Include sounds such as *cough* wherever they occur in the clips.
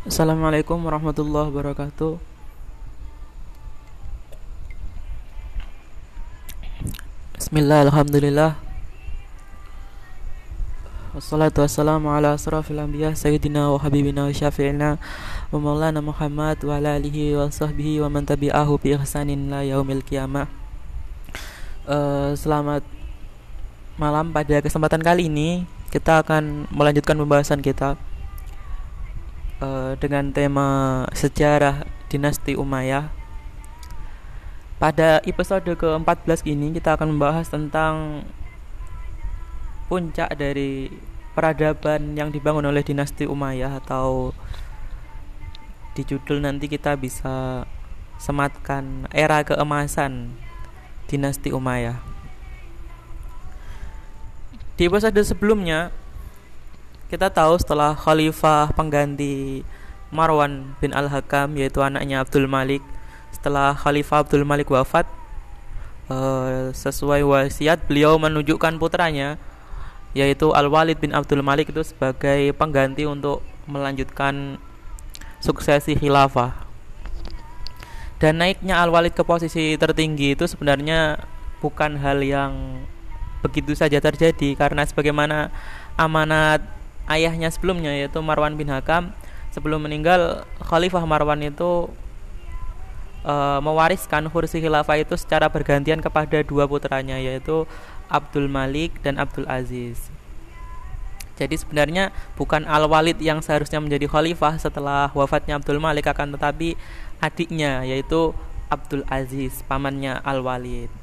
Assalamualaikum warahmatullahi wabarakatuh. Bismillah, alhamdulillah. Wassalatu wassalamu ala asrafil anbiya sayyidina wa habibina wa syafi'ina wa maulana Muhammad wa ala alihi wa sahbihi wa man tabi'ahu bi ihsanin la yaumil qiyamah. Uh, selamat malam pada kesempatan kali ini kita akan melanjutkan pembahasan kita uh, dengan tema sejarah dinasti Umayyah. Pada episode ke-14 ini kita akan membahas tentang puncak dari peradaban yang dibangun oleh dinasti Umayyah atau di judul nanti kita bisa sematkan era keemasan dinasti Umayyah. Di episode sebelumnya kita tahu setelah khalifah pengganti Marwan bin Al-Hakam yaitu anaknya Abdul Malik. Setelah khalifah Abdul Malik wafat uh, sesuai wasiat beliau menunjukkan putranya yaitu Al-Walid bin Abdul Malik itu sebagai pengganti untuk melanjutkan suksesi khilafah. Dan naiknya Al-Walid ke posisi tertinggi itu sebenarnya bukan hal yang begitu saja terjadi karena sebagaimana amanat ayahnya sebelumnya yaitu Marwan bin Hakam sebelum meninggal Khalifah Marwan itu e, mewariskan kursi khilafah itu secara bergantian kepada dua putranya yaitu Abdul Malik dan Abdul Aziz. Jadi sebenarnya bukan Al Walid yang seharusnya menjadi khalifah setelah wafatnya Abdul Malik akan tetapi adiknya yaitu Abdul Aziz pamannya Al Walid.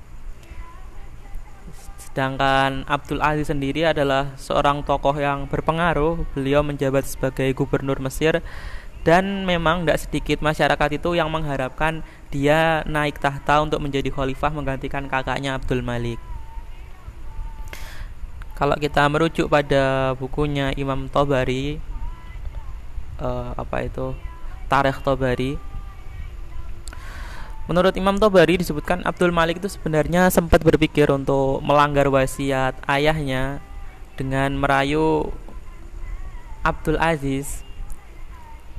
Sedangkan Abdul Aziz sendiri adalah seorang tokoh yang berpengaruh. Beliau menjabat sebagai gubernur Mesir dan memang tidak sedikit masyarakat itu yang mengharapkan dia naik tahta untuk menjadi khalifah menggantikan kakaknya Abdul Malik. Kalau kita merujuk pada bukunya Imam Tobari, uh, apa itu Tarikh Tobari, Menurut Imam Tobari disebutkan Abdul Malik itu sebenarnya sempat berpikir untuk melanggar wasiat ayahnya dengan merayu Abdul Aziz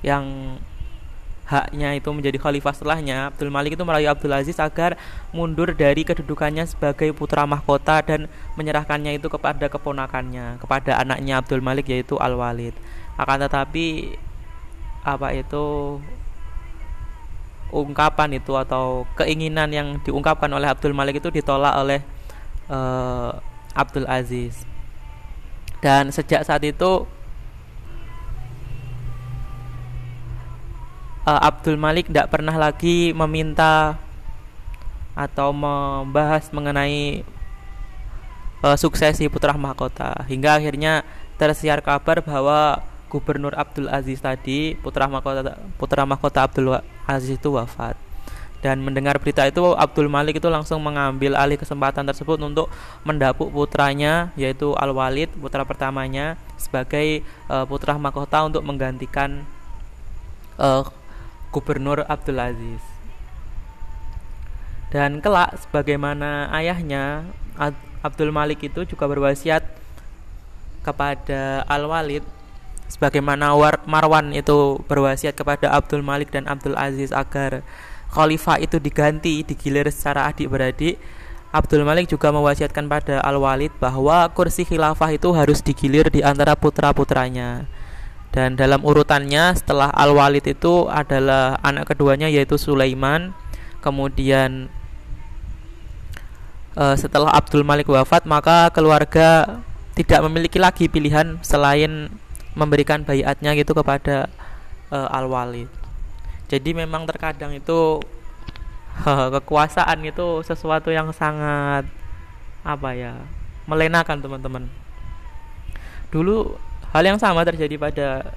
yang haknya itu menjadi khalifah setelahnya. Abdul Malik itu merayu Abdul Aziz agar mundur dari kedudukannya sebagai putra mahkota dan menyerahkannya itu kepada keponakannya kepada anaknya Abdul Malik yaitu Al Walid akan tetapi apa itu ungkapan itu atau keinginan yang diungkapkan oleh Abdul Malik itu ditolak oleh uh, Abdul Aziz. Dan sejak saat itu uh, Abdul Malik tidak pernah lagi meminta atau membahas mengenai uh, suksesi putra mahkota. Hingga akhirnya tersiar kabar bahwa Gubernur Abdul Aziz tadi putra mahkota putra mahkota Abdul Aziz itu wafat. Dan mendengar berita itu Abdul Malik itu langsung mengambil alih kesempatan tersebut untuk mendapuk putranya yaitu Al Walid putra pertamanya sebagai uh, putra mahkota untuk menggantikan uh, Gubernur Abdul Aziz. Dan kelak sebagaimana ayahnya Abdul Malik itu juga berwasiat kepada Al Walid sebagaimana Marwan itu berwasiat kepada Abdul Malik dan Abdul Aziz agar khalifah itu diganti digilir secara adik-beradik Abdul Malik juga mewasiatkan pada Al-Walid bahwa kursi khilafah itu harus digilir di antara putra-putranya. Dan dalam urutannya setelah Al-Walid itu adalah anak keduanya yaitu Sulaiman. Kemudian uh, setelah Abdul Malik wafat maka keluarga tidak memiliki lagi pilihan selain memberikan bayatnya gitu kepada uh, Al Walid. Jadi memang terkadang itu uh, kekuasaan itu sesuatu yang sangat apa ya melenakan teman-teman. Dulu hal yang sama terjadi pada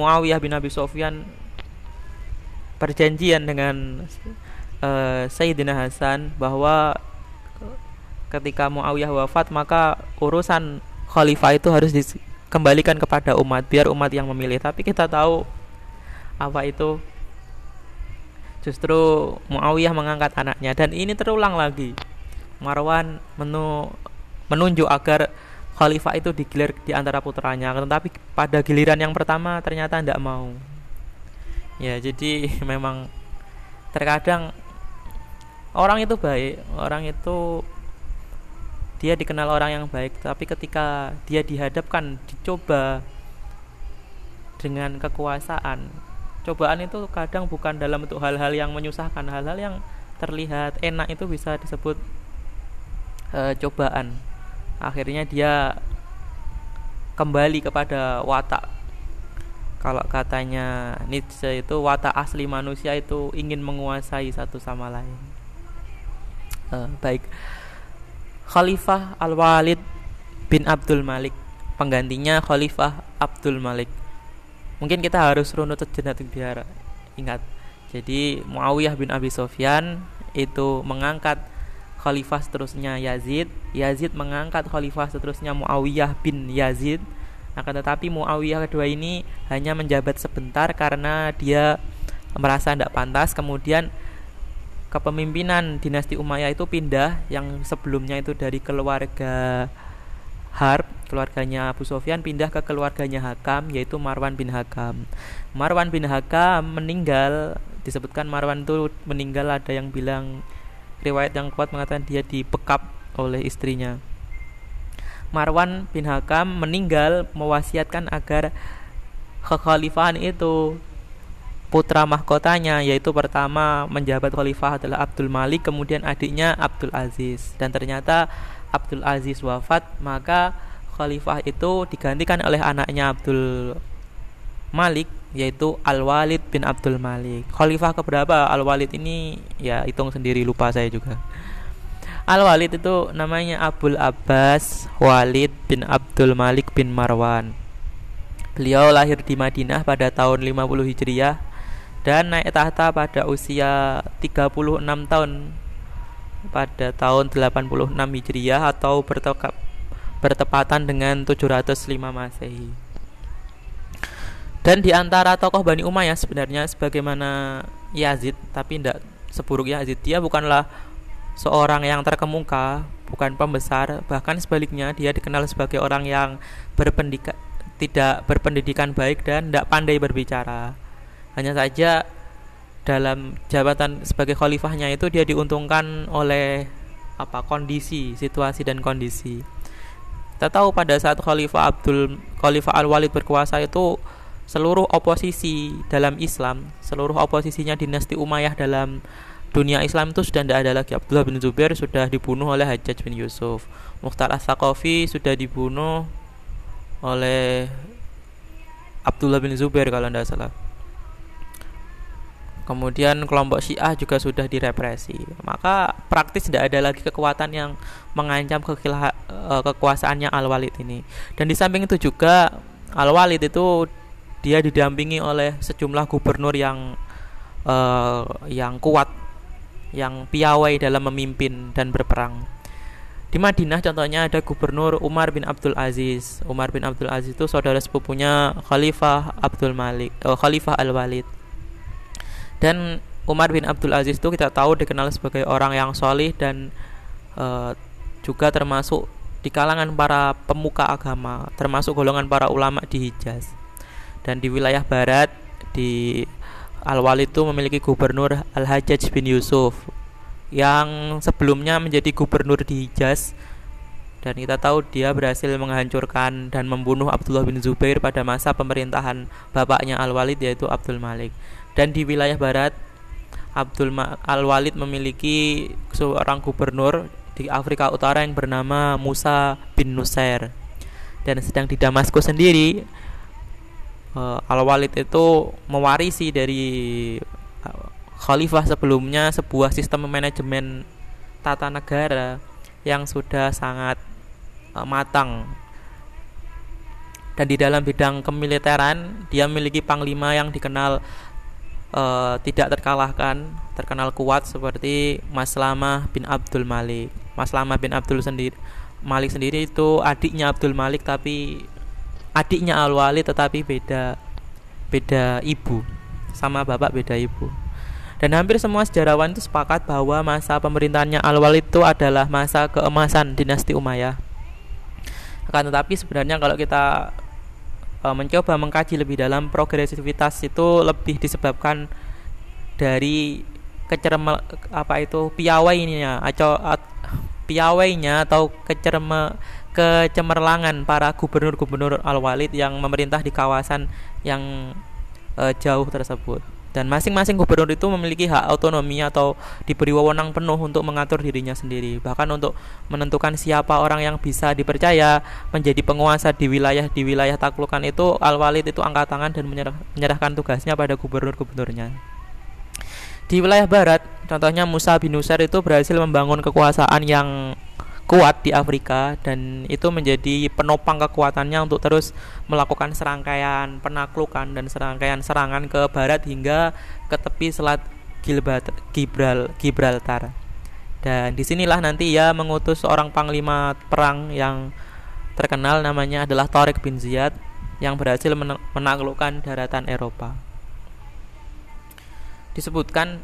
Muawiyah bin Abi Sofyan perjanjian dengan uh, Sayyidina Hasan bahwa ketika Muawiyah wafat maka urusan khalifah itu harus kembalikan kepada umat biar umat yang memilih. Tapi kita tahu apa itu justru Muawiyah mengangkat anaknya. Dan ini terulang lagi. Marwan menu, menunjuk agar khalifah itu digilir di antara putranya. Tetapi pada giliran yang pertama ternyata tidak mau. Ya jadi *laughs* memang terkadang orang itu baik orang itu dia dikenal orang yang baik tapi ketika dia dihadapkan dicoba dengan kekuasaan. Cobaan itu kadang bukan dalam bentuk hal-hal yang menyusahkan hal-hal yang terlihat enak itu bisa disebut uh, cobaan. Akhirnya dia kembali kepada watak. Kalau katanya Nietzsche itu watak asli manusia itu ingin menguasai satu sama lain. Uh, baik Khalifah Al-Walid bin Abdul Malik. Penggantinya Khalifah Abdul Malik. Mungkin kita harus runut sejenak biar ingat jadi Muawiyah bin Abi Sofyan itu mengangkat khalifah seterusnya Yazid. Yazid mengangkat khalifah seterusnya Muawiyah bin Yazid. Akan tetapi Muawiyah kedua ini hanya menjabat sebentar karena dia merasa tidak pantas. Kemudian kepemimpinan dinasti Umayyah itu pindah yang sebelumnya itu dari keluarga Harb keluarganya Abu Sofyan pindah ke keluarganya Hakam yaitu Marwan bin Hakam. Marwan bin Hakam meninggal disebutkan Marwan itu meninggal ada yang bilang riwayat yang kuat mengatakan dia dipekap oleh istrinya. Marwan bin Hakam meninggal mewasiatkan agar kekhalifahan itu putra mahkotanya yaitu pertama menjabat khalifah adalah Abdul Malik kemudian adiknya Abdul Aziz. Dan ternyata Abdul Aziz wafat maka khalifah itu digantikan oleh anaknya Abdul Malik yaitu Al-Walid bin Abdul Malik. Khalifah keberapa? Al-Walid ini ya hitung sendiri lupa saya juga. Al-Walid itu namanya Abdul Abbas Walid bin Abdul Malik bin Marwan. Beliau lahir di Madinah pada tahun 50 Hijriah dan naik tahta pada usia 36 tahun pada tahun 86 Hijriah atau bertepatan dengan 705 Masehi. Dan di antara tokoh Bani Umayyah sebenarnya sebagaimana Yazid tapi tidak seburuk Yazid dia bukanlah seorang yang terkemuka, bukan pembesar, bahkan sebaliknya dia dikenal sebagai orang yang berpendidikan tidak berpendidikan baik dan tidak pandai berbicara. Hanya saja dalam jabatan sebagai khalifahnya itu dia diuntungkan oleh apa kondisi, situasi dan kondisi. Kita tahu pada saat Khalifah Abdul Khalifah Al-Walid berkuasa itu seluruh oposisi dalam Islam, seluruh oposisinya dinasti Umayyah dalam dunia Islam itu sudah tidak ada lagi. Abdullah bin Zubair sudah dibunuh oleh Hajjaj bin Yusuf. Mukhtar As-Saqafi sudah dibunuh oleh Abdullah bin Zubair kalau tidak salah kemudian kelompok Syiah juga sudah direpresi maka praktis tidak ada lagi kekuatan yang mengancam kekilah, uh, kekuasaannya Al Walid ini dan di samping itu juga Al Walid itu dia didampingi oleh sejumlah gubernur yang uh, yang kuat yang piawai dalam memimpin dan berperang di Madinah contohnya ada gubernur Umar bin Abdul Aziz. Umar bin Abdul Aziz itu saudara sepupunya Khalifah Abdul Malik, oh, Khalifah Al Walid. Dan Umar bin Abdul Aziz itu kita tahu dikenal sebagai orang yang solih dan uh, juga termasuk di kalangan para pemuka agama, termasuk golongan para ulama di Hijaz. Dan di wilayah barat di Al-Walid itu memiliki gubernur Al-Hajjaj bin Yusuf yang sebelumnya menjadi gubernur di Hijaz dan kita tahu dia berhasil menghancurkan dan membunuh Abdullah bin Zubair pada masa pemerintahan bapaknya Al-Walid yaitu Abdul Malik dan di wilayah barat Abdul Al-Walid memiliki seorang gubernur di Afrika Utara yang bernama Musa bin Nusair. Dan sedang di Damaskus sendiri uh, Al-Walid itu mewarisi dari uh, khalifah sebelumnya sebuah sistem manajemen tata negara yang sudah sangat uh, matang. Dan di dalam bidang kemiliteran dia memiliki panglima yang dikenal uh, tidak terkalahkan, terkenal kuat seperti Mas Lama bin Abdul Malik. Mas Lama bin Abdul sendiri Malik sendiri itu adiknya Abdul Malik tapi adiknya Al Wali tetapi beda beda ibu sama bapak beda ibu. Dan hampir semua sejarawan itu sepakat bahwa masa pemerintahannya Al Walid itu adalah masa keemasan dinasti Umayyah. Akan tetapi sebenarnya kalau kita e, mencoba mengkaji lebih dalam progresivitas itu lebih disebabkan dari kecerme apa itu piawainya atau piawainya atau kecerme kecemerlangan para gubernur-gubernur al-walid yang memerintah di kawasan yang e, jauh tersebut dan masing-masing gubernur itu memiliki hak otonomi atau diberi wewenang penuh untuk mengatur dirinya sendiri. Bahkan untuk menentukan siapa orang yang bisa dipercaya menjadi penguasa di wilayah di wilayah taklukan itu al-walid itu angkat tangan dan menyerah, menyerahkan tugasnya pada gubernur-gubernurnya. Di wilayah barat contohnya Musa bin Nusair itu berhasil membangun kekuasaan yang kuat di Afrika dan itu menjadi penopang kekuatannya untuk terus melakukan serangkaian penaklukan dan serangkaian serangan ke barat hingga ke tepi selat Gibral, Gibraltar. Dan di sinilah nanti ia mengutus seorang panglima perang yang terkenal namanya adalah Tariq bin Ziyad yang berhasil menaklukkan daratan Eropa. Disebutkan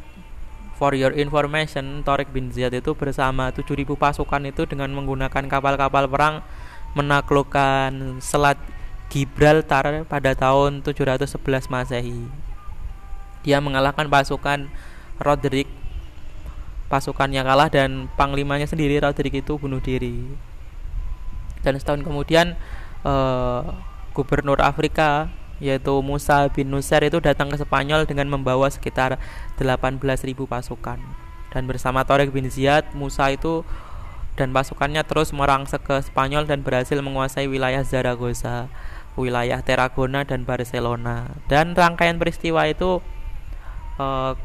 For your information, Torik bin Ziyad itu bersama 7000 pasukan itu dengan menggunakan kapal-kapal perang menaklukkan Selat Gibraltar pada tahun 711 Masehi. Dia mengalahkan pasukan Roderick. Pasukannya kalah dan panglimanya sendiri Roderick itu bunuh diri. Dan setahun kemudian uh, gubernur Afrika yaitu Musa bin Nusair itu datang ke Spanyol dengan membawa sekitar 18.000 pasukan. Dan bersama Torik bin Ziyad, Musa itu dan pasukannya terus merangsek ke Spanyol dan berhasil menguasai wilayah Zaragoza, wilayah Tarragona dan Barcelona. Dan rangkaian peristiwa itu uh,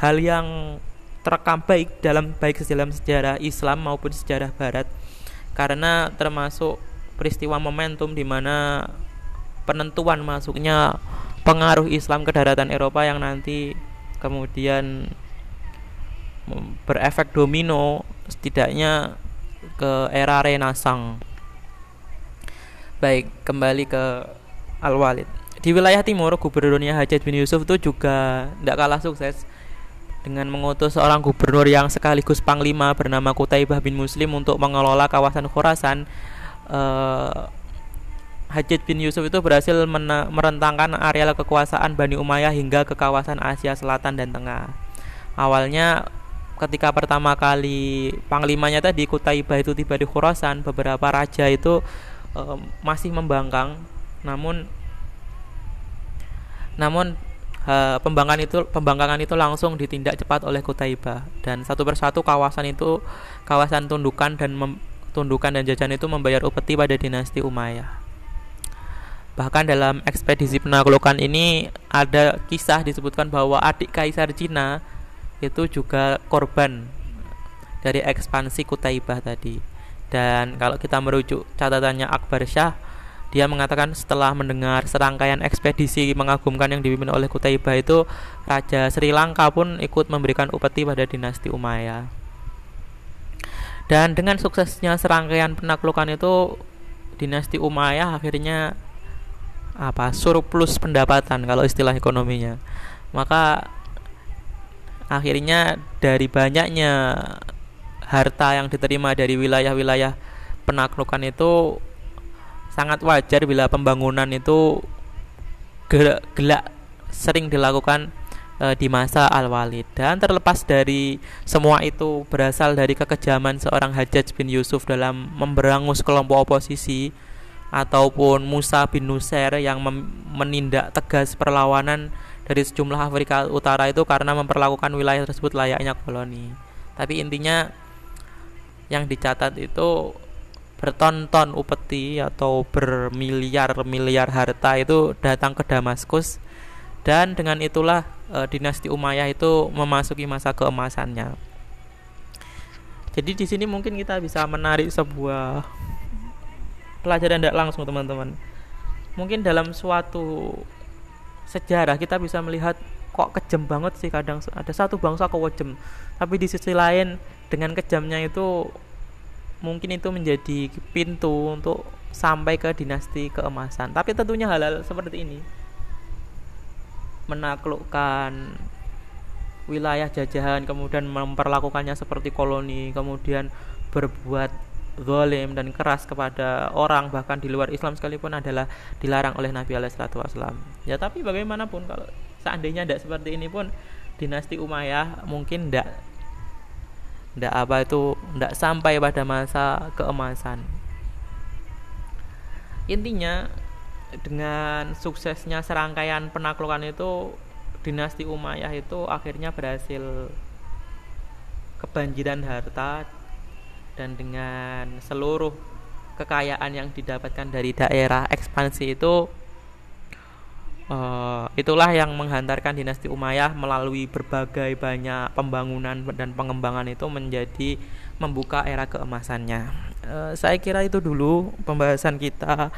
hal yang terekam baik dalam baik dalam sejarah Islam maupun sejarah Barat karena termasuk peristiwa momentum di mana penentuan masuknya pengaruh Islam ke daratan Eropa yang nanti kemudian berefek domino setidaknya ke era Renaissance. Baik, kembali ke Al-Walid. Di wilayah timur, gubernurnya Hajat bin Yusuf itu juga tidak kalah sukses dengan mengutus seorang gubernur yang sekaligus panglima bernama Kutaibah bin Muslim untuk mengelola kawasan Khurasan eh, Hajjaj bin Yusuf itu berhasil merentangkan areal kekuasaan Bani Umayyah hingga ke kawasan Asia Selatan dan Tengah. Awalnya ketika pertama kali panglimanya tadi Kutaibah itu tiba di Khurasan, beberapa raja itu e, masih membangkang. Namun namun e, pembangkangan itu pembangkangan itu langsung ditindak cepat oleh Kutaibah dan satu persatu kawasan itu kawasan tundukan dan tundukan dan jajan itu membayar upeti pada dinasti Umayyah. Bahkan dalam ekspedisi penaklukan ini ada kisah disebutkan bahwa adik kaisar Cina itu juga korban dari ekspansi Kutaibah tadi. Dan kalau kita merujuk catatannya Akbar Shah, dia mengatakan setelah mendengar serangkaian ekspedisi mengagumkan yang dipimpin oleh Kutaibah itu, Raja Sri Lanka pun ikut memberikan upeti pada dinasti Umayyah. Dan dengan suksesnya serangkaian penaklukan itu, dinasti Umayyah akhirnya apa surplus pendapatan kalau istilah ekonominya. Maka akhirnya dari banyaknya harta yang diterima dari wilayah-wilayah penaklukan itu sangat wajar bila pembangunan itu gelak, sering dilakukan e, di masa Al-Walid. Dan terlepas dari semua itu berasal dari kekejaman seorang Hajjaj bin Yusuf dalam memberangus kelompok oposisi ataupun Musa bin Nusair yang menindak tegas perlawanan dari sejumlah Afrika Utara itu karena memperlakukan wilayah tersebut layaknya koloni. Tapi intinya yang dicatat itu bertonton upeti atau bermiliar-miliar harta itu datang ke Damaskus dan dengan itulah e, dinasti Umayyah itu memasuki masa keemasannya. Jadi di sini mungkin kita bisa menarik sebuah pelajaran tidak langsung teman-teman. Mungkin dalam suatu sejarah kita bisa melihat kok kejam banget sih kadang. Ada satu bangsa kejam tapi di sisi lain dengan kejamnya itu mungkin itu menjadi pintu untuk sampai ke dinasti keemasan. Tapi tentunya hal-hal seperti ini menaklukkan wilayah jajahan kemudian memperlakukannya seperti koloni kemudian berbuat zalim dan keras kepada orang bahkan di luar Islam sekalipun adalah dilarang oleh Nabi Alaihissalam. Ya tapi bagaimanapun kalau seandainya tidak seperti ini pun dinasti Umayyah mungkin tidak tidak apa itu tidak sampai pada masa keemasan. Intinya dengan suksesnya serangkaian penaklukan itu dinasti Umayyah itu akhirnya berhasil kebanjiran harta dan dengan seluruh kekayaan yang didapatkan dari daerah ekspansi itu uh, itulah yang menghantarkan dinasti Umayyah melalui berbagai banyak pembangunan dan pengembangan itu menjadi membuka era keemasannya. Uh, saya kira itu dulu pembahasan kita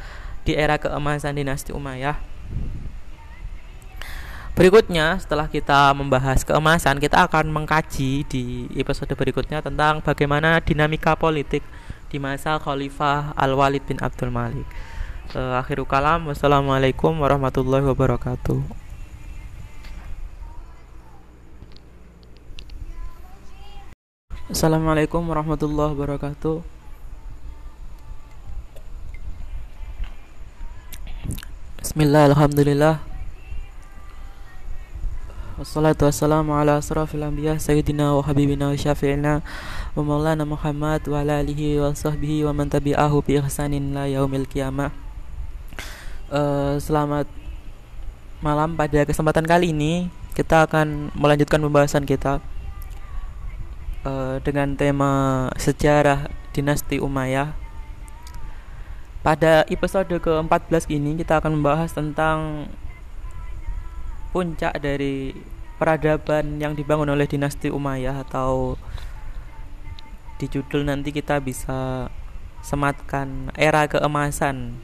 di era keemasan dinasti Umayyah. Berikutnya, setelah kita membahas keemasan, kita akan mengkaji di episode berikutnya tentang bagaimana dinamika politik di masa Khalifah Al-Walid bin Abdul Malik. Uh, akhirul kalam, wassalamualaikum warahmatullahi wabarakatuh. Assalamualaikum warahmatullahi wabarakatuh. Bismillah, alhamdulillah Wassalatu wassalamu ala asrafil anbiya Sayyidina wa habibina wa syafi'ina Wa maulana Muhammad wa ala alihi wa sahbihi wa man tabi'ahu bi ihsanin la yaumil qiyamah. Uh, Selamat malam. Pada kesempatan kali ini Kita akan melanjutkan pembahasan kita uh, Dengan tema sejarah dinasti Umayyah. Pada episode ke-14 ini kita akan membahas tentang puncak dari peradaban yang dibangun oleh dinasti Umayyah atau di judul nanti kita bisa sematkan era keemasan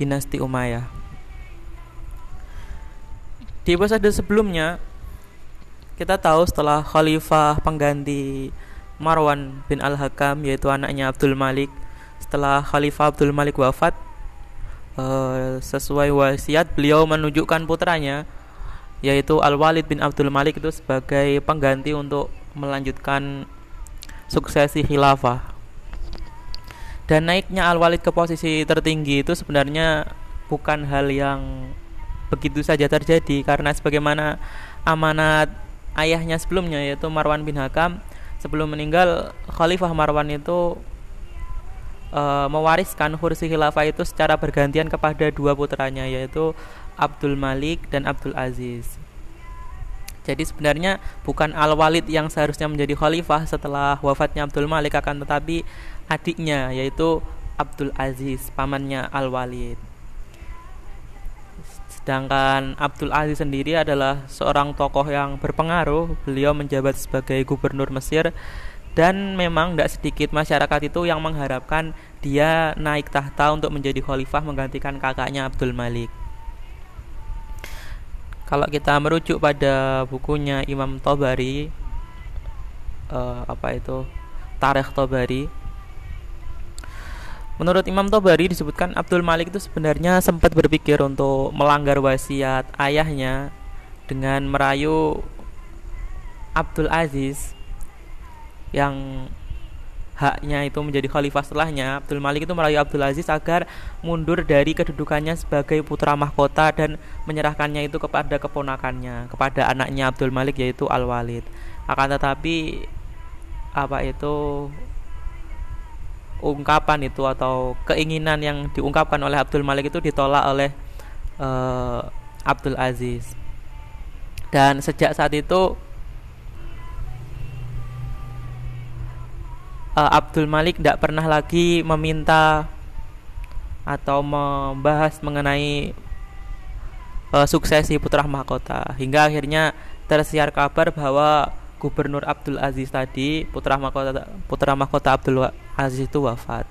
dinasti Umayyah. Di episode sebelumnya kita tahu setelah khalifah pengganti Marwan bin Al-Hakam yaitu anaknya Abdul Malik setelah khalifah Abdul Malik wafat uh, sesuai wasiat beliau menunjukkan putranya yaitu Al-Walid bin Abdul Malik itu sebagai pengganti untuk melanjutkan suksesi khilafah. Dan naiknya Al-Walid ke posisi tertinggi itu sebenarnya bukan hal yang begitu saja terjadi karena sebagaimana amanat ayahnya sebelumnya yaitu Marwan bin Hakam sebelum meninggal Khalifah Marwan itu e, mewariskan kursi khilafah itu secara bergantian kepada dua putranya yaitu Abdul Malik dan Abdul Aziz. Jadi sebenarnya bukan Al-Walid yang seharusnya menjadi khalifah setelah wafatnya Abdul Malik akan tetapi adiknya yaitu Abdul Aziz, pamannya Al-Walid. Sedangkan Abdul Aziz sendiri adalah seorang tokoh yang berpengaruh. Beliau menjabat sebagai gubernur Mesir dan memang tidak sedikit masyarakat itu yang mengharapkan dia naik tahta untuk menjadi khalifah menggantikan kakaknya Abdul Malik. Kalau kita merujuk pada bukunya Imam Tobari uh, apa itu? Tarikh Tobari. Menurut Imam Tobari disebutkan Abdul Malik itu sebenarnya sempat berpikir untuk melanggar wasiat ayahnya dengan merayu Abdul Aziz yang haknya itu menjadi khalifah setelahnya Abdul Malik itu merayu Abdul Aziz agar mundur dari kedudukannya sebagai putra mahkota dan menyerahkannya itu kepada keponakannya kepada anaknya Abdul Malik yaitu Al Walid akan tetapi apa itu ungkapan itu atau keinginan yang diungkapkan oleh Abdul Malik itu ditolak oleh uh, Abdul Aziz. Dan sejak saat itu uh, Abdul Malik tidak pernah lagi meminta atau membahas mengenai uh, suksesi putra mahkota. Hingga akhirnya tersiar kabar bahwa Gubernur Abdul Aziz tadi putra mahkota putra mahkota Abdul Aziz itu wafat.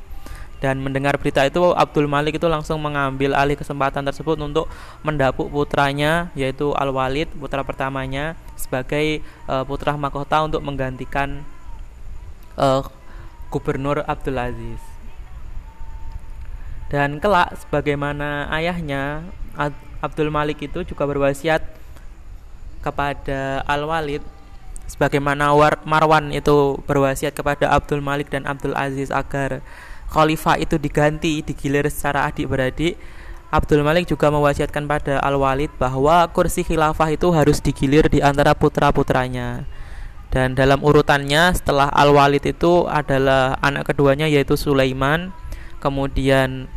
Dan mendengar berita itu Abdul Malik itu langsung mengambil alih kesempatan tersebut untuk mendapuk putranya yaitu Al Walid putra pertamanya sebagai uh, putra mahkota untuk menggantikan uh, Gubernur Abdul Aziz. Dan kelak sebagaimana ayahnya Abdul Malik itu juga berwasiat kepada Al-Walid sebagaimana Marwan itu berwasiat kepada Abdul Malik dan Abdul Aziz agar khalifah itu diganti digilir secara adik-beradik Abdul Malik juga mewasiatkan pada Al-Walid bahwa kursi khilafah itu harus digilir di antara putra-putranya dan dalam urutannya setelah Al-Walid itu adalah anak keduanya yaitu Sulaiman. Kemudian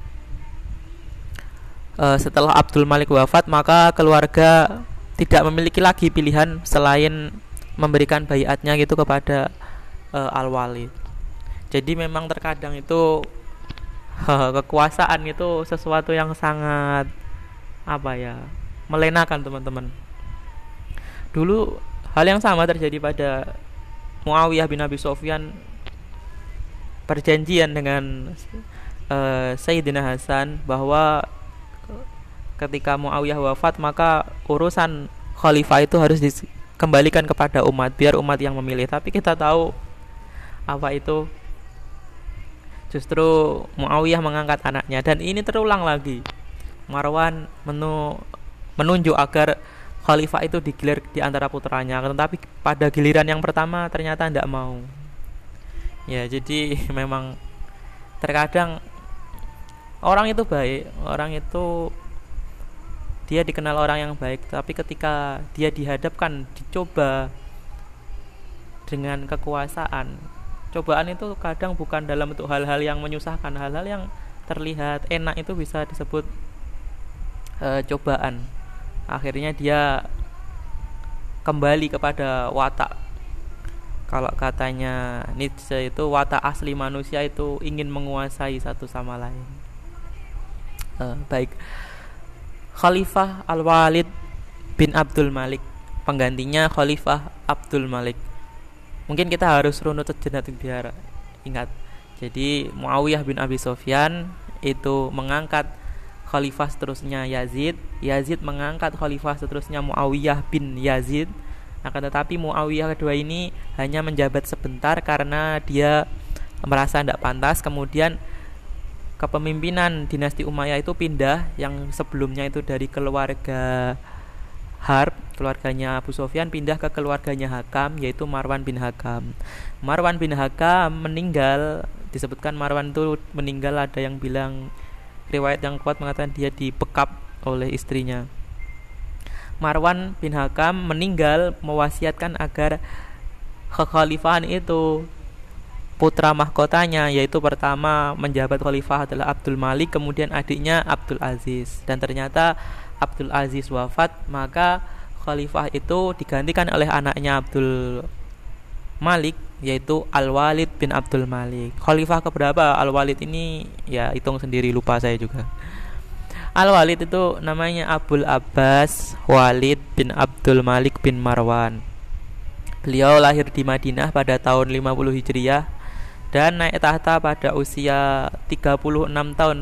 uh, setelah Abdul Malik wafat maka keluarga tidak memiliki lagi pilihan selain memberikan bayatnya gitu kepada uh, Al-Walid. Jadi memang terkadang itu uh, *laughs* kekuasaan itu sesuatu yang sangat apa ya melenakan teman-teman. Dulu Hal yang sama terjadi pada Muawiyah bin Abi Sofyan perjanjian dengan uh, Sayyidina Hasan bahwa ketika Muawiyah wafat maka urusan khalifah itu harus dikembalikan kepada umat biar umat yang memilih. Tapi kita tahu apa itu. Justru Muawiyah mengangkat anaknya. Dan ini terulang lagi. Marwan menu menunjuk agar khalifah itu digilir di antara putranya. Tetapi pada giliran yang pertama ternyata tidak mau. Ya jadi *laughs* memang terkadang orang itu baik orang itu dia dikenal orang yang baik tapi ketika dia dihadapkan dicoba dengan kekuasaan cobaan itu kadang bukan dalam bentuk hal-hal yang menyusahkan hal-hal yang terlihat enak itu bisa disebut uh, cobaan akhirnya dia kembali kepada watak. Kalau katanya Nietzsche itu watak asli manusia itu ingin menguasai satu sama lain. Uh, baik. Khalifah Al-Walid bin Abdul Malik. Penggantinya Khalifah Abdul Malik. Mungkin kita harus runut sejenak biar ingat. Jadi Muawiyah bin Abi Sofyan itu mengangkat khalifah seterusnya Yazid. Yazid mengangkat khalifah seterusnya Muawiyah bin Yazid. Akan tetapi Muawiyah kedua ini hanya menjabat sebentar karena dia merasa tidak pantas. Kemudian kepemimpinan dinasti Umayyah itu pindah. Yang sebelumnya itu dari keluarga Harb keluarganya Abu Sofyan pindah ke keluarganya Hakam yaitu Marwan bin Hakam. Marwan bin Hakam meninggal disebutkan Marwan itu meninggal ada yang bilang riwayat yang kuat mengatakan dia dibekap oleh istrinya. Marwan bin Hakam meninggal mewasiatkan agar kekhalifahan itu putra mahkotanya yaitu pertama menjabat khalifah adalah Abdul Malik kemudian adiknya Abdul Aziz dan ternyata Abdul Aziz wafat maka khalifah itu digantikan oleh anaknya Abdul Malik yaitu Al-Walid bin Abdul Malik. Khalifah keberapa Al-Walid ini ya hitung sendiri lupa saya juga. Al-Walid itu namanya Abdul Abbas Walid bin Abdul Malik bin Marwan. Beliau lahir di Madinah pada tahun 50 Hijriah dan naik tahta pada usia 36 tahun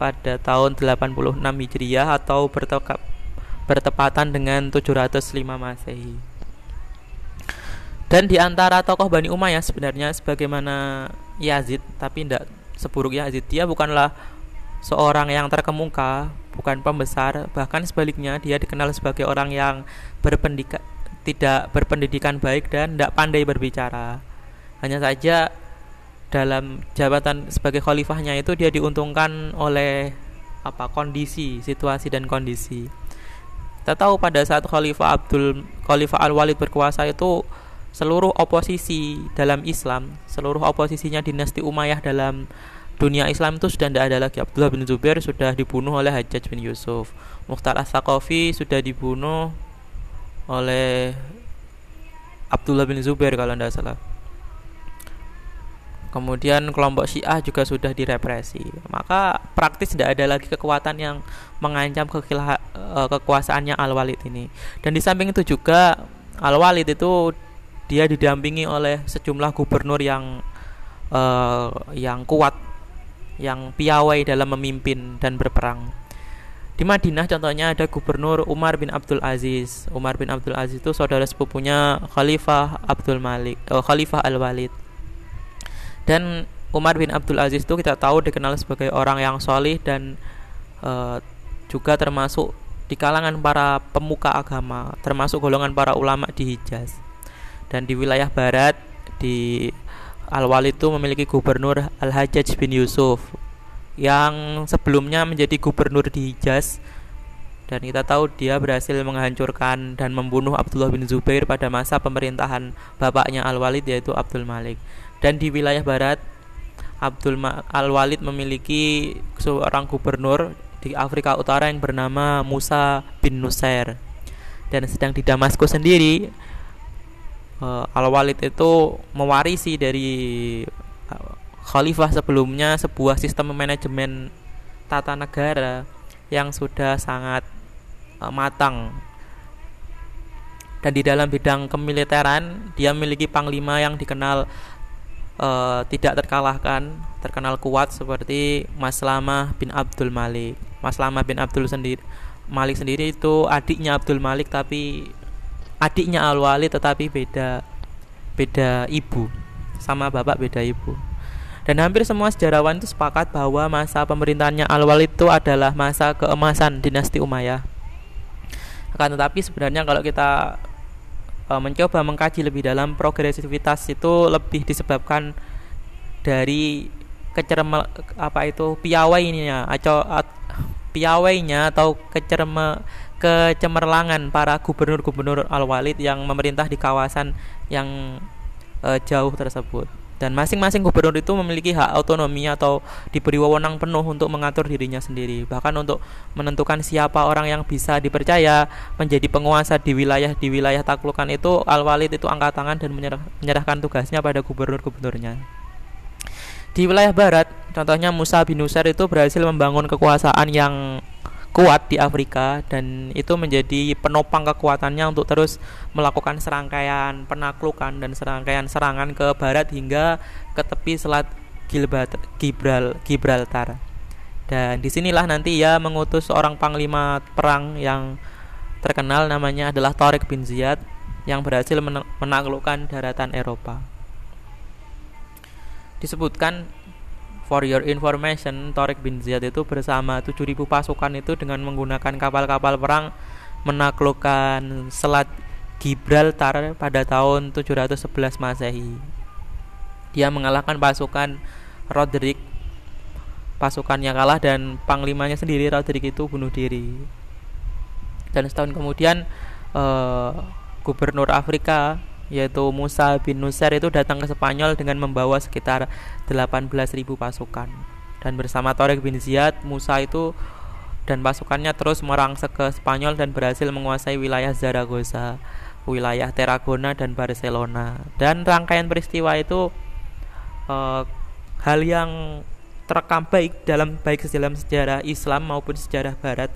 pada tahun 86 Hijriah atau bertepatan dengan 705 Masehi. Dan di antara tokoh Bani Umayyah sebenarnya sebagaimana Yazid, tapi tidak seburuk Yazid. Dia bukanlah seorang yang terkemuka, bukan pembesar, bahkan sebaliknya dia dikenal sebagai orang yang berpendidikan tidak berpendidikan baik dan tidak pandai berbicara. Hanya saja dalam jabatan sebagai khalifahnya itu dia diuntungkan oleh apa kondisi, situasi dan kondisi. Kita tahu pada saat Khalifah Abdul Khalifah Al Walid berkuasa itu seluruh oposisi dalam Islam, seluruh oposisinya dinasti Umayyah dalam dunia Islam itu sudah tidak ada lagi. Abdullah bin Zubair sudah dibunuh oleh Hajjaj bin Yusuf. Mukhtar As-Saqafi sudah dibunuh oleh Abdullah bin Zubair kalau tidak salah. Kemudian kelompok Syiah juga sudah direpresi. Maka praktis tidak ada lagi kekuatan yang mengancam eh, kekuasaannya Al-Walid ini. Dan di samping itu juga Al-Walid itu dia didampingi oleh sejumlah gubernur yang uh, yang kuat yang piawai dalam memimpin dan berperang. Di Madinah contohnya ada gubernur Umar bin Abdul Aziz. Umar bin Abdul Aziz itu saudara sepupunya Khalifah Abdul Malik uh, Khalifah Al Walid dan Umar bin Abdul Aziz itu kita tahu dikenal sebagai orang yang solih dan uh, juga termasuk di kalangan para pemuka agama termasuk golongan para ulama di Hijaz dan di wilayah barat di Al-Walid itu memiliki gubernur Al-Hajjaj bin Yusuf yang sebelumnya menjadi gubernur di Hijaz dan kita tahu dia berhasil menghancurkan dan membunuh Abdullah bin Zubair pada masa pemerintahan bapaknya Al-Walid yaitu Abdul Malik. Dan di wilayah barat Abdul Al-Walid memiliki seorang gubernur di Afrika Utara yang bernama Musa bin Nusair. Dan sedang di Damaskus sendiri uh, Al-Walid itu mewarisi dari uh, khalifah sebelumnya sebuah sistem manajemen tata negara yang sudah sangat uh, matang. Dan di dalam bidang kemiliteran dia memiliki panglima yang dikenal uh, tidak terkalahkan terkenal kuat seperti Mas Lama bin Abdul Malik. Mas Lama bin Abdul sendiri Malik sendiri itu adiknya Abdul Malik tapi adiknya Al Wali tetapi beda beda ibu. Sama bapak beda ibu. Dan hampir semua sejarawan itu sepakat bahwa masa pemerintahannya Al Walid itu adalah masa keemasan dinasti Umayyah. Akan tetapi sebenarnya kalau kita e, mencoba mengkaji lebih dalam progresivitas itu lebih disebabkan dari kecerme apa itu piawainya atau piawainya atau kecerme kecemerlangan para gubernur-gubernur Al-Walid yang memerintah di kawasan yang e, jauh tersebut. Dan masing-masing gubernur itu memiliki hak otonomi atau diberi wewenang penuh untuk mengatur dirinya sendiri. Bahkan untuk menentukan siapa orang yang bisa dipercaya menjadi penguasa di wilayah di wilayah taklukan itu al-walid itu angkat tangan dan menyerah, menyerahkan tugasnya pada gubernur-gubernurnya. Di wilayah barat contohnya Musa bin Nusair itu berhasil membangun kekuasaan yang kuat di Afrika dan itu menjadi penopang kekuatannya untuk terus melakukan serangkaian penaklukan dan serangkaian serangan ke barat hingga ke tepi selat Gibral, Gibraltar. Dan di sinilah nanti ia mengutus seorang panglima perang yang terkenal namanya adalah Tariq bin Ziyad yang berhasil menaklukkan daratan Eropa. Disebutkan For your information, Torik bin Ziyad itu bersama 7000 pasukan itu dengan menggunakan kapal-kapal perang menaklukkan Selat Gibraltar pada tahun 711 Masehi. Dia mengalahkan pasukan Roderick pasukannya kalah dan panglimanya sendiri Roderick itu bunuh diri. Dan setahun kemudian uh, gubernur Afrika yaitu Musa bin Nusair itu datang ke Spanyol dengan membawa sekitar 18.000 pasukan dan bersama Torik bin Ziyad Musa itu dan pasukannya terus merangsek ke Spanyol dan berhasil menguasai wilayah Zaragoza, wilayah Tarragona dan Barcelona. Dan rangkaian peristiwa itu uh, hal yang terekam baik dalam baik dalam sejarah Islam maupun sejarah Barat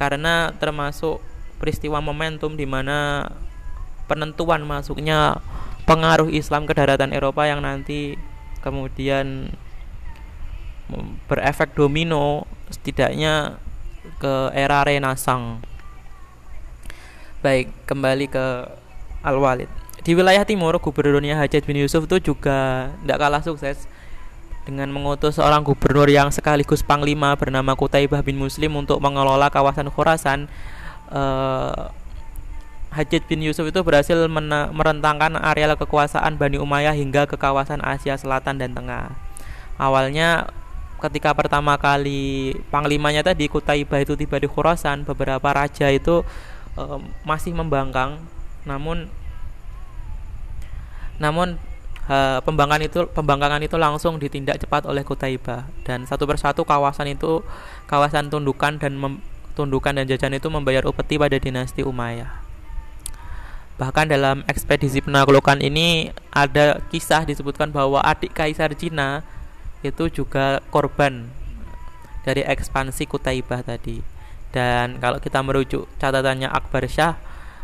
karena termasuk peristiwa momentum di mana penentuan masuknya pengaruh Islam ke daratan Eropa yang nanti kemudian berefek domino setidaknya ke era Renaissance. Baik, kembali ke Al-Walid. Di wilayah timur, gubernurnya Hajat bin Yusuf itu juga tidak kalah sukses dengan mengutus seorang gubernur yang sekaligus panglima bernama Kutaibah bin Muslim untuk mengelola kawasan Khurasan uh, Hajjaj bin Yusuf itu berhasil merentangkan areal kekuasaan Bani Umayyah hingga ke kawasan Asia Selatan dan Tengah. Awalnya ketika pertama kali panglimanya tadi Kutaibah itu tiba di Khurasan, beberapa raja itu e, masih membangkang. Namun namun e, pembangkangan itu pembangkangan itu langsung ditindak cepat oleh Kutaibah dan satu persatu kawasan itu kawasan tundukan dan tundukan dan jajan itu membayar upeti pada dinasti Umayyah. Bahkan dalam ekspedisi penaklukan ini ada kisah disebutkan bahwa adik kaisar Cina itu juga korban dari ekspansi Kutaibah tadi. Dan kalau kita merujuk catatannya Akbar Shah,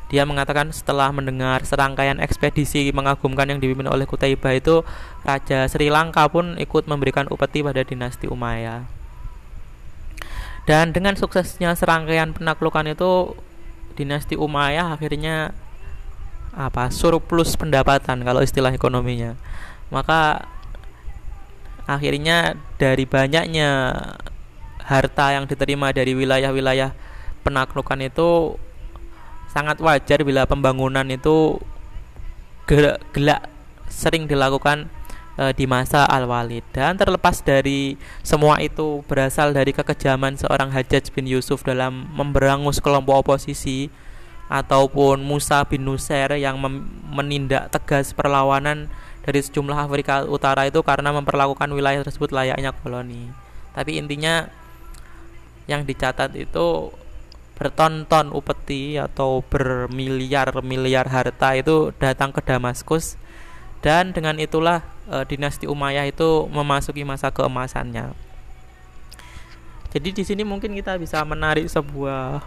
dia mengatakan setelah mendengar serangkaian ekspedisi mengagumkan yang dipimpin oleh Kutaibah itu, Raja Sri Lanka pun ikut memberikan upeti pada dinasti Umayyah. Dan dengan suksesnya serangkaian penaklukan itu, dinasti Umayyah akhirnya apa surplus pendapatan kalau istilah ekonominya. Maka akhirnya dari banyaknya harta yang diterima dari wilayah-wilayah penaklukan itu sangat wajar bila pembangunan itu gelak sering dilakukan e, di masa Al-Walid. Dan terlepas dari semua itu berasal dari kekejaman seorang Hajjaj bin Yusuf dalam memberangus kelompok oposisi ataupun Musa bin Nusair yang menindak tegas perlawanan dari sejumlah Afrika Utara itu karena memperlakukan wilayah tersebut layaknya koloni. Tapi intinya yang dicatat itu bertonton upeti atau bermiliar-miliar harta itu datang ke Damaskus dan dengan itulah e, dinasti Umayyah itu memasuki masa keemasannya. Jadi di sini mungkin kita bisa menarik sebuah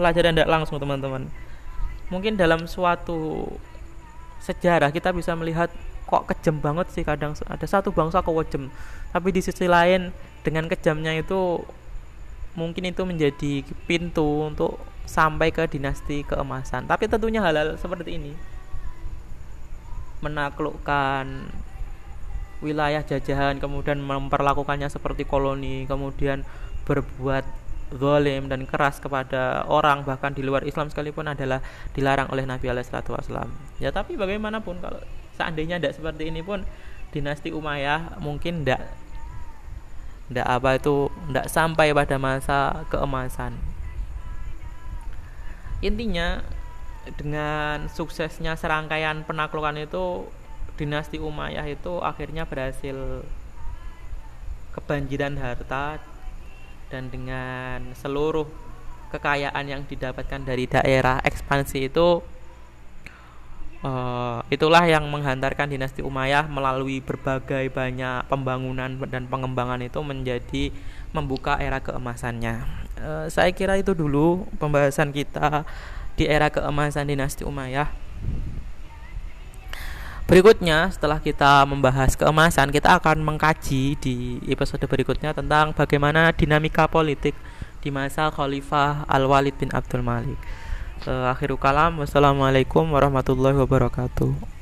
pelajaran tidak langsung teman-teman. Mungkin dalam suatu sejarah kita bisa melihat kok kejam banget sih kadang ada satu bangsa kejam. Tapi di sisi lain dengan kejamnya itu mungkin itu menjadi pintu untuk sampai ke dinasti keemasan. Tapi tentunya hal-hal seperti ini menaklukkan wilayah jajahan kemudian memperlakukannya seperti koloni kemudian berbuat zalim dan keras kepada orang bahkan di luar Islam sekalipun adalah dilarang oleh Nabi Alaihissalam. Ya tapi bagaimanapun kalau seandainya tidak seperti ini pun dinasti Umayyah mungkin tidak ndak apa itu ndak sampai pada masa keemasan intinya dengan suksesnya serangkaian penaklukan itu dinasti Umayyah itu akhirnya berhasil kebanjiran harta dan dengan seluruh kekayaan yang didapatkan dari daerah ekspansi itu Uh, itulah yang menghantarkan dinasti Umayyah melalui berbagai banyak pembangunan dan pengembangan itu menjadi membuka era keemasannya. Uh, saya kira itu dulu pembahasan kita di era keemasan dinasti Umayyah. Berikutnya, setelah kita membahas keemasan, kita akan mengkaji di episode berikutnya tentang bagaimana dinamika politik di masa Khalifah Al-Walid bin Abdul Malik. Uh, akhiru kalam wassalamualaikum warahmatullahi wabarakatuh